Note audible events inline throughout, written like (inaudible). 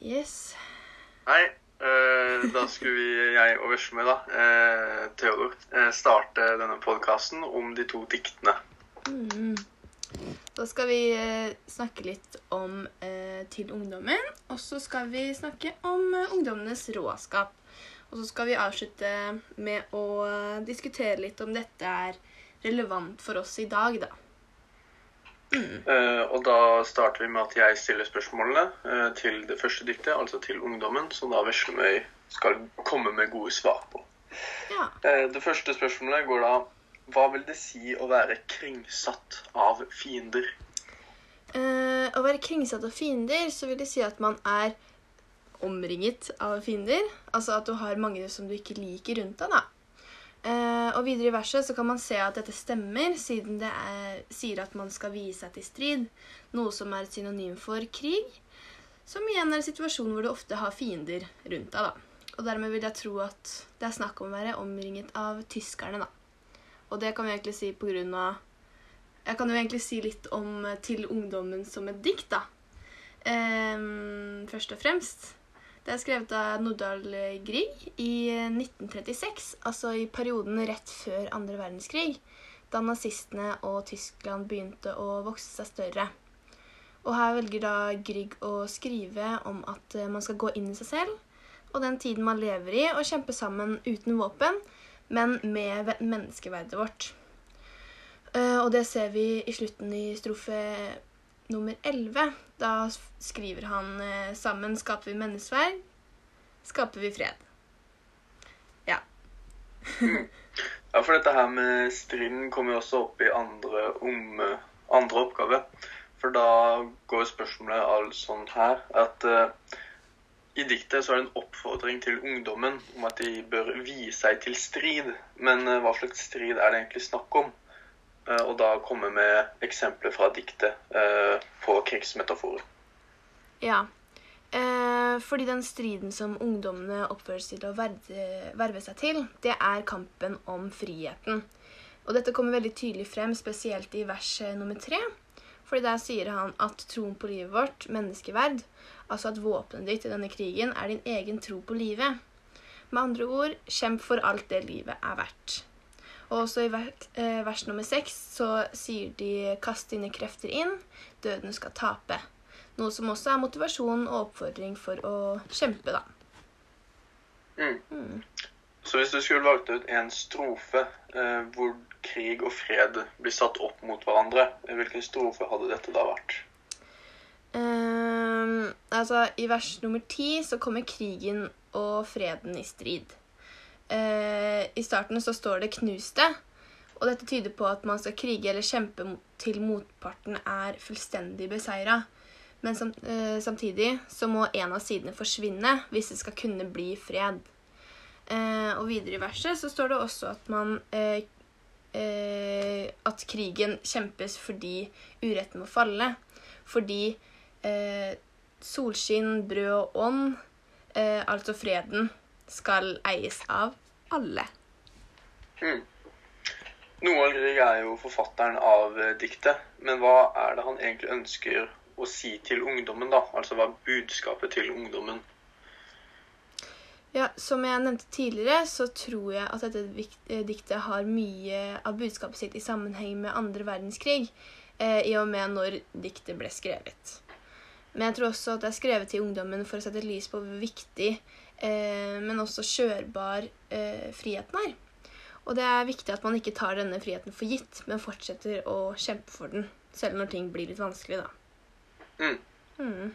Yes. Hei. eh, da skulle vi, jeg og vesle da, eh, Theodor, eh, starte denne podkasten om de to diktene. Mm. Da skal vi eh, snakke litt om eh, Til ungdommen, og så skal vi snakke om eh, ungdommenes råskap. Og så skal vi avslutte med å diskutere litt om dette er relevant for oss i dag, da. Eh, og da starter vi med at jeg stiller spørsmålene uh, til det første diktet, altså til ungdommen, som da Veslemøy skal komme med gode svar på. Ja. Uh, det første spørsmålet går da Hva vil det si å være kringsatt av fiender? Å være kringsatt av fiender, så vil det si at man er omringet av fiender. Altså at du har mange som du ikke liker rundt deg, da. Eh, og videre i verset så kan man se at dette stemmer, siden det er, sier at man skal vie seg til strid, noe som er et synonym for krig. Som igjen er en situasjon hvor du ofte har fiender rundt deg, da. Og dermed vil jeg tro at det er snakk om å være omringet av tyskerne, da. Og det kan vi egentlig si på grunn av Jeg kan jo egentlig si litt om eh, Til ungdommen som et dikt, da. Um, først og fremst. Det er skrevet av Nordahl Grieg i 1936, altså i perioden rett før andre verdenskrig, da nazistene og Tyskland begynte å vokse seg større. Og her velger da Grieg å skrive om at man skal gå inn i seg selv, og den tiden man lever i, og kjempe sammen uten våpen, men med menneskeverdet vårt. Eh, og det ser vi i slutten i strofe nummer 11. Da skriver han eh, sammen skaper vi menneskeverd, skaper vi fred. Ja. (laughs) Ja, for dette her med striden kommer jo også opp i andre, om, andre oppgave. For da går spørsmålet all sånn her at uh, i diktet så er det en oppfordring til ungdommen om at de bør vie seg til strid. Men uh, hva slags strid er det egentlig snakk om? Eh, og da komme med eksempler fra diktet eh, på krigsmetaforer. ja. Eh, fordi den striden som ungdommene oppføres til å verve, seg til, det er kampen om friheten. Og dette kommer veldig tydelig frem, spesielt i vers nummer tre. Fordi der sier han at troen på livet vårt, menneskeverd, altså at våpenet ditt i denne krigen er din egen tro på livet. Med andre ord, kjemp for alt det livet er verdt. Og så i eh, vers nummer seks så sier de kast dine krefter inn, døden skal tape. Noe som også er motivasjon og oppfordring for å kjempe, da. Mm. Mm. Så hvis du skulle valgt ut en strofe eh, hvor krig og fred blir satt opp mot hverandre, hvilken strofe hadde dette da vært? Um, altså, I vers nummer ti så kommer krigen og freden i strid. Eh, I starten så står det 'knus det', og dette tyder på at man skal krige eller kjempe til motparten er fullstendig beseira. Men sam eh, samtidig så må en av sidene forsvinne hvis det skal kunne bli fred. Eh, og videre i verset så står det også at man eh, eh, At krigen kjempes fordi uretten må falle. Fordi eh, solskinn, brød og ånd, altså freden, skal eies av alle. Hmm. Noah Grieg er jo forfatteren av eh, diktet, men hva er det han egentlig ønsker å si til ungdommen, da? Altså hva er budskapet til ungdommen? Ja, Som jeg nevnte tidligere, så tror jeg at dette eh, diktet har mye av budskapet sitt i sammenheng med andre verdenskrig, eh, i og med når diktet ble skrevet. Men jeg tror også at det er skrevet til ungdommen for å sette lys på hvor viktig, eh, men også kjørbar eh, friheten er. Og det er viktig at man ikke tar denne friheten for gitt, men fortsetter å kjempe for den, selv når ting blir litt vanskelig, da. Mm. Mm.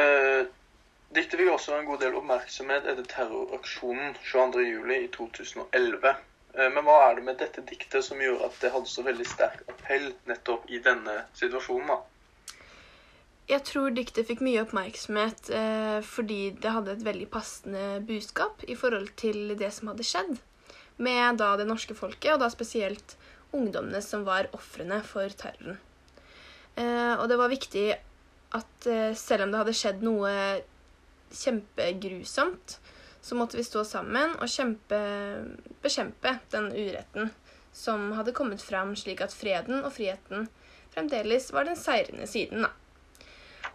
Eh, dette fikk også en god del oppmerksomhet etter terroraksjonen 22.07. i 2011. Eh, men hva er det med dette diktet som gjorde at det hadde så veldig sterk appell nettopp i denne situasjonen? da? Jeg tror diktet fikk mye oppmerksomhet eh, fordi det hadde et veldig passende budskap i forhold til det som hadde skjedd med da det norske folket, og da spesielt ungdommene som var ofrene for terroren. Eh, og det var viktig at eh, selv om det hadde skjedd noe kjempegrusomt, så måtte vi stå sammen og kjempe, bekjempe den uretten som hadde kommet fram, slik at freden og friheten fremdeles var den seirende siden. da.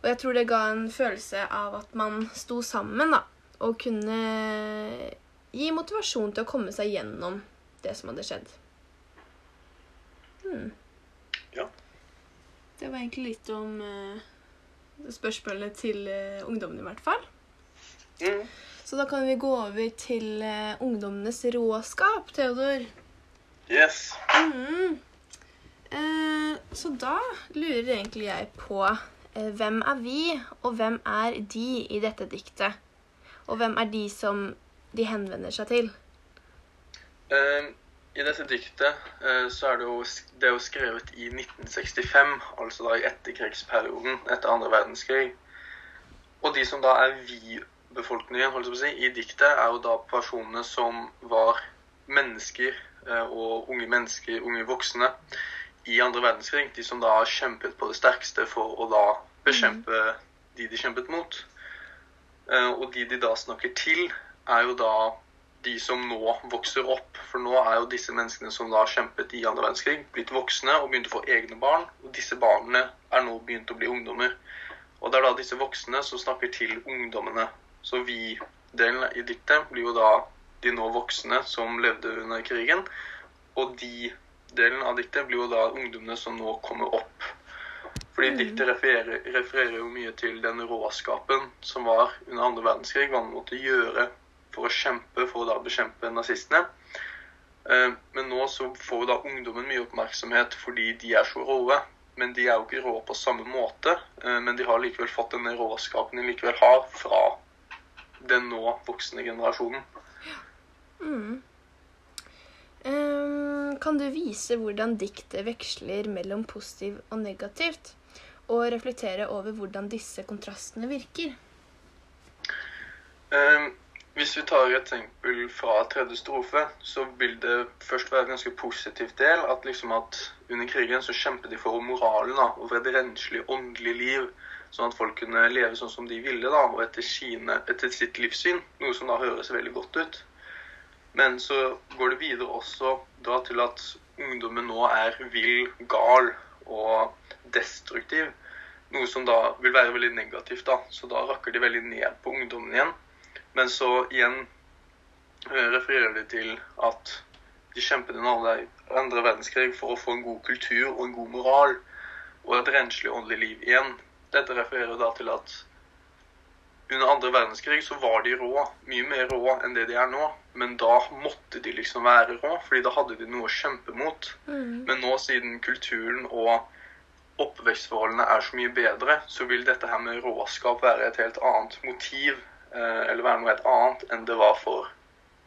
Og jeg tror det ga en følelse av at man sto sammen, da. Og kunne gi motivasjon til å komme seg gjennom det som hadde skjedd. Hmm. Ja. Det var egentlig litt om uh, spørsmålet til uh, ungdommen, i hvert fall. Mm. Så da kan vi gå over til uh, ungdommenes råskap, Theodor. Yes. Mm. Så da lurer egentlig jeg på hvem er vi, og hvem er de i dette diktet? Og hvem er de som de henvender seg til? Eh, I dette diktet eh, så er det jo, det er jo skrevet i 1965, altså da i etterkrigsperioden etter andre verdenskrig. Og de som da er vi-befolkningen, si, i diktet, er jo da personene som var mennesker eh, og unge mennesker, unge voksne, i andre verdenskrig. De som da kjempet på det sterkeste for å da bekjempe de de kjempet mot. Eh, Og de de da snakker til, er jo da de som nå vokser opp. For nå er jo disse menneskene som da kjempet i andre verdenskrig, blitt voksne og begynt å få egne barn. Og disse barna er nå begynt å bli ungdommer. Og det er da disse voksne som snakker til ungdommene. Så vi-delen i diktet blir jo da de nå voksne som levde under krigen. Og de-delen av diktet blir jo da ungdommene som nå kommer opp. Fordi mm. diktet refererer, refererer jo mye til den råskapen som var under andre verdenskrig. Hva man måtte gjøre for å kjempe for å da bekjempe nazistene. Eh, Men nå så får da ungdommen mye oppmerksomhet fordi de er så råe. Men de er jo ikke rå på samme måte. eh, Men de har likevel fått den råskapen de likevel har fra den nå voksne generasjonen. Mm. Kan du vise hvordan diktet veksler mellom positiv og negativt? Og reflektere over hvordan disse kontrastene virker? Eh, Hvis vi tar et eksempel fra tredje strofe, så vil det først være en ganske positiv del. At liksom at under krigen så kjempet de for moralen da, for et renslig, åndelig liv. Sånn at folk kunne leve sånn som de ville, da, og etter, sine, etter sitt livssyn. Noe som da høres veldig godt ut. Men så går det videre også da til at ungdommen nå er vill, gal og destruktiv. Noe som da vil være veldig negativt. da. Så da rakker de veldig ned på ungdommen igjen. Men så igjen eh, refererer de til at de kjempet under andre, verdenskrig for å få en god kultur og en god moral og et renslig åndelig liv igjen. Dette refererer da til at under andre verdenskrig så var de rå, mye mer rå enn det de er nå. Men da måtte de liksom være rå, fordi da hadde de noe å kjempe mot. Mm. Men nå siden kulturen og oppvekstforholdene er så mye bedre, så vil dette her med råskap være et helt annet motiv, eh, eller være noe helt annet enn det var for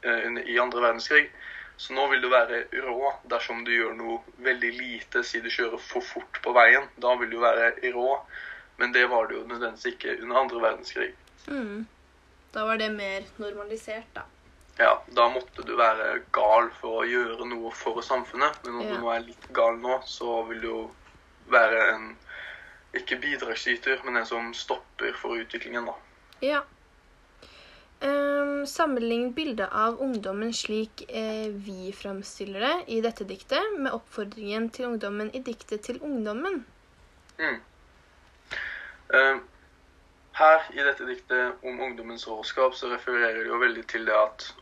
eh, i andre verdenskrig. Så nå vil du være rå dersom du gjør noe veldig lite, si du kjører for fort på veien. Da vil du være rå, men det var det jo nødvendigvis ikke under andre verdenskrig. Mm. Da var det mer normalisert, da. Ja, da måtte du være gal for å gjøre noe for samfunnet. Men om Ja. du nå er litt gal nå, så vil du jo være en ikke bidragsyter, men en som stopper for utviklingen, da. Ja. Um, sammenlign bildet av ungdommen slik eh, vi framstiller det i dette diktet, med oppfordringen til ungdommen i diktet til ungdommen. Mm. Um, her i dette diktet om ungdommens råskap så refererer de jo veldig til det at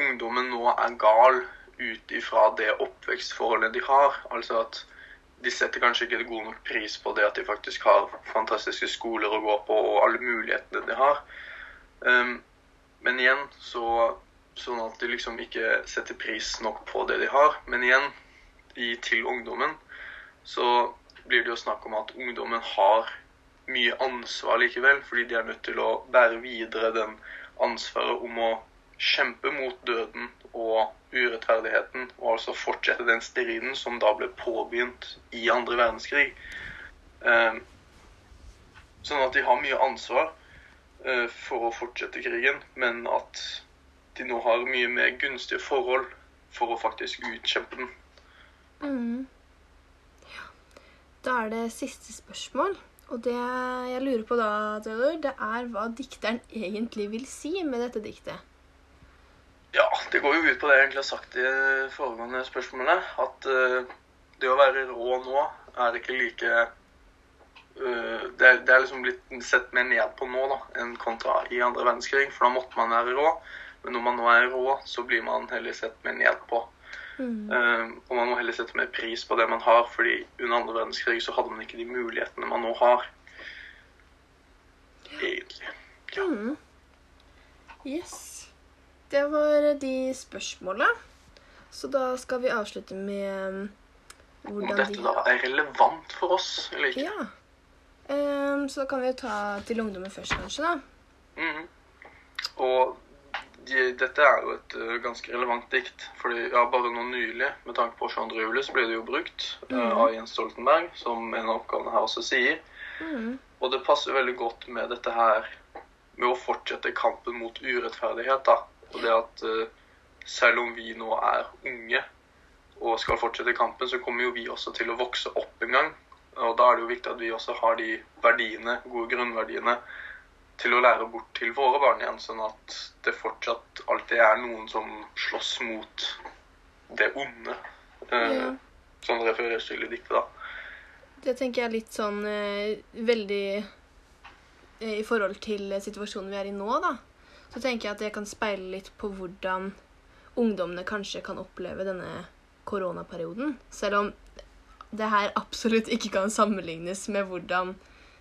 ungdommen nå er gal ut ifra det oppvekstforholdet de har. Altså at de setter kanskje ikke god nok pris på det at de faktisk har fantastiske skoler å gå på og alle mulighetene de har. Um, men igjen så sånn at de liksom ikke setter pris nok på det de har. Men igjen, i, til ungdommen, så blir det jo snakk om at ungdommen har mye ansvar likevel, fordi de er nødt til å bære videre den ansvaret om å kjempe mot døden og urettferdigheten, og altså fortsette den striden som da ble påbegynt i andre verdenskrig. Eh, sånn at de har mye ansvar eh, for å fortsette krigen, men at de nå har mye mer gunstige forhold for å faktisk utkjempe den. Mm. Da er det siste spørsmål. Og det jeg lurer på da, Theodor, det er hva dikteren egentlig vil si med dette diktet. Ja, det går jo ut på det jeg egentlig har sagt i foregående spørsmålet. At uh, det å være rå nå er ikke like uh, det, er, det er liksom blitt sett mer ned på nå da, enn kontra i andre verdenskrig. For da måtte man være rå. Men når man nå er rå, så blir man heller sett mer ned på. Mm. Eh, og man må heller sette mer pris på det man har, fordi under andre verdenskrig så hadde man ikke de mulighetene man nå har. Egentlig. Ja. Mm. Yes. Det var de spørsmåla. Så da skal vi avslutte med um, hvordan dette de da er relevant for oss eller ikke. Ja. Um, så da kan vi jo ta til ungdommen først, kanskje, da. Mhm. Og de, dette er jo et uh, ganske relevant dikt. fordi ja, Bare nå nylig, med tanke på 22. juli, så ble det jo brukt mm. Mhm. av Jens Stoltenberg, som en av oppgavene her også sier. Mm. Og det passer veldig godt med dette her med å fortsette kampen mot urettferdighet. da. Og det at eh, selv om vi nå er unge og skal fortsette kampen, så kommer jo vi også til å vokse opp en gang. Og da er det jo viktig at vi også har de verdiene, gode grunnverdiene til å lære bort til våre barn igjen, sånn at det fortsatt alltid er noen som slåss mot det onde. Eh, Ja. Sånn refereres til i diktet, da. Det tenker jeg er litt sånn eh, veldig I forhold til situasjonen vi er i nå, da. Så tenker jeg at det kan speile litt på hvordan ungdommene kanskje kan oppleve denne koronaperioden. Selv om det her absolutt ikke kan sammenlignes med hvordan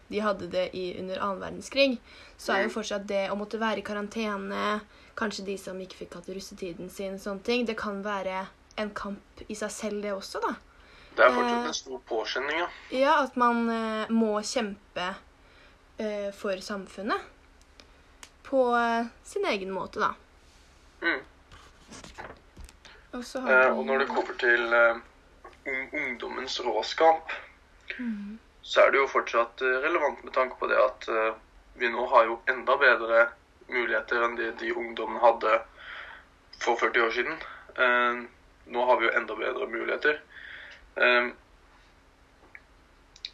de hadde det i, under annen verdenskrig, så er jo fortsatt det å måtte være i karantene, kanskje de som ikke fikk hatt russetiden sin, sånne ting, det kan være en kamp i seg selv, det også, da. Det er fortsatt Eh, en stor påkjenning, ja. Ja, at man eh, må kjempe eh, for samfunnet. På eh, sin egen måte, da. Mm. Og så har Eh, vi og når det kommer til eh, ungdommens råskap, Mm. så er det jo fortsatt relevant med tanke på det at vi nå har jo enda bedre muligheter enn det de ungdommene hadde for 40 år siden. Nå har vi jo enda bedre muligheter.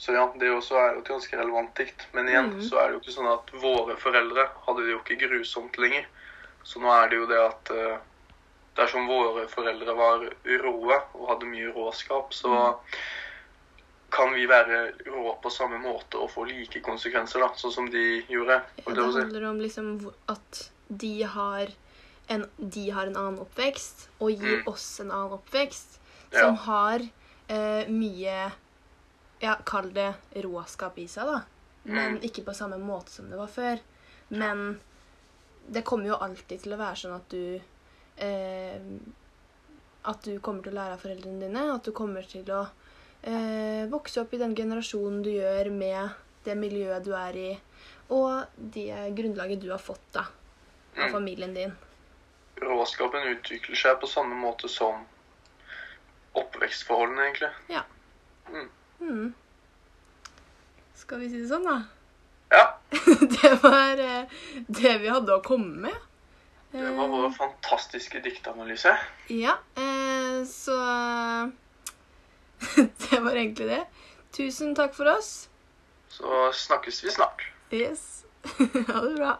Eh, så ja, det også er jo et ganske relevant dikt. Men igjen mm. så er det jo ikke sånn at våre foreldre hadde det jo ikke grusomt lenger. Så nå er det jo det at uh, dersom våre foreldre var råe og hadde mye råskap, så kan vi være rå på samme måte og få like konsekvenser, da, sånn som de gjorde. Ja, det handler om liksom at de har en, de har en annen oppvekst, og gir Mm. oss en annen oppvekst, Ja. som har uh, mye Ja, kall det råskap i seg, da. Men Mm. ikke på samme måte som det var før. Men det kommer jo alltid til å være sånn at du eh, At du kommer til å lære av foreldrene dine. At du kommer til å eh, vokse opp i den generasjonen du gjør, med det miljøet du er i, og det grunnlaget du har fått da, av Mm. familien din. Råskapen utvikler seg på samme måte som oppvekstforholdene, egentlig. Ja. Mm. Skal vi si det sånn, da? Ja, (laughs) Det var eh, det vi hadde å komme med. det var vår fantastiske diktanalyse. Ja, eh, så (laughs) Det var egentlig det. Tusen takk for oss. Så snakkes vi snart. Yes. (laughs) ha det bra.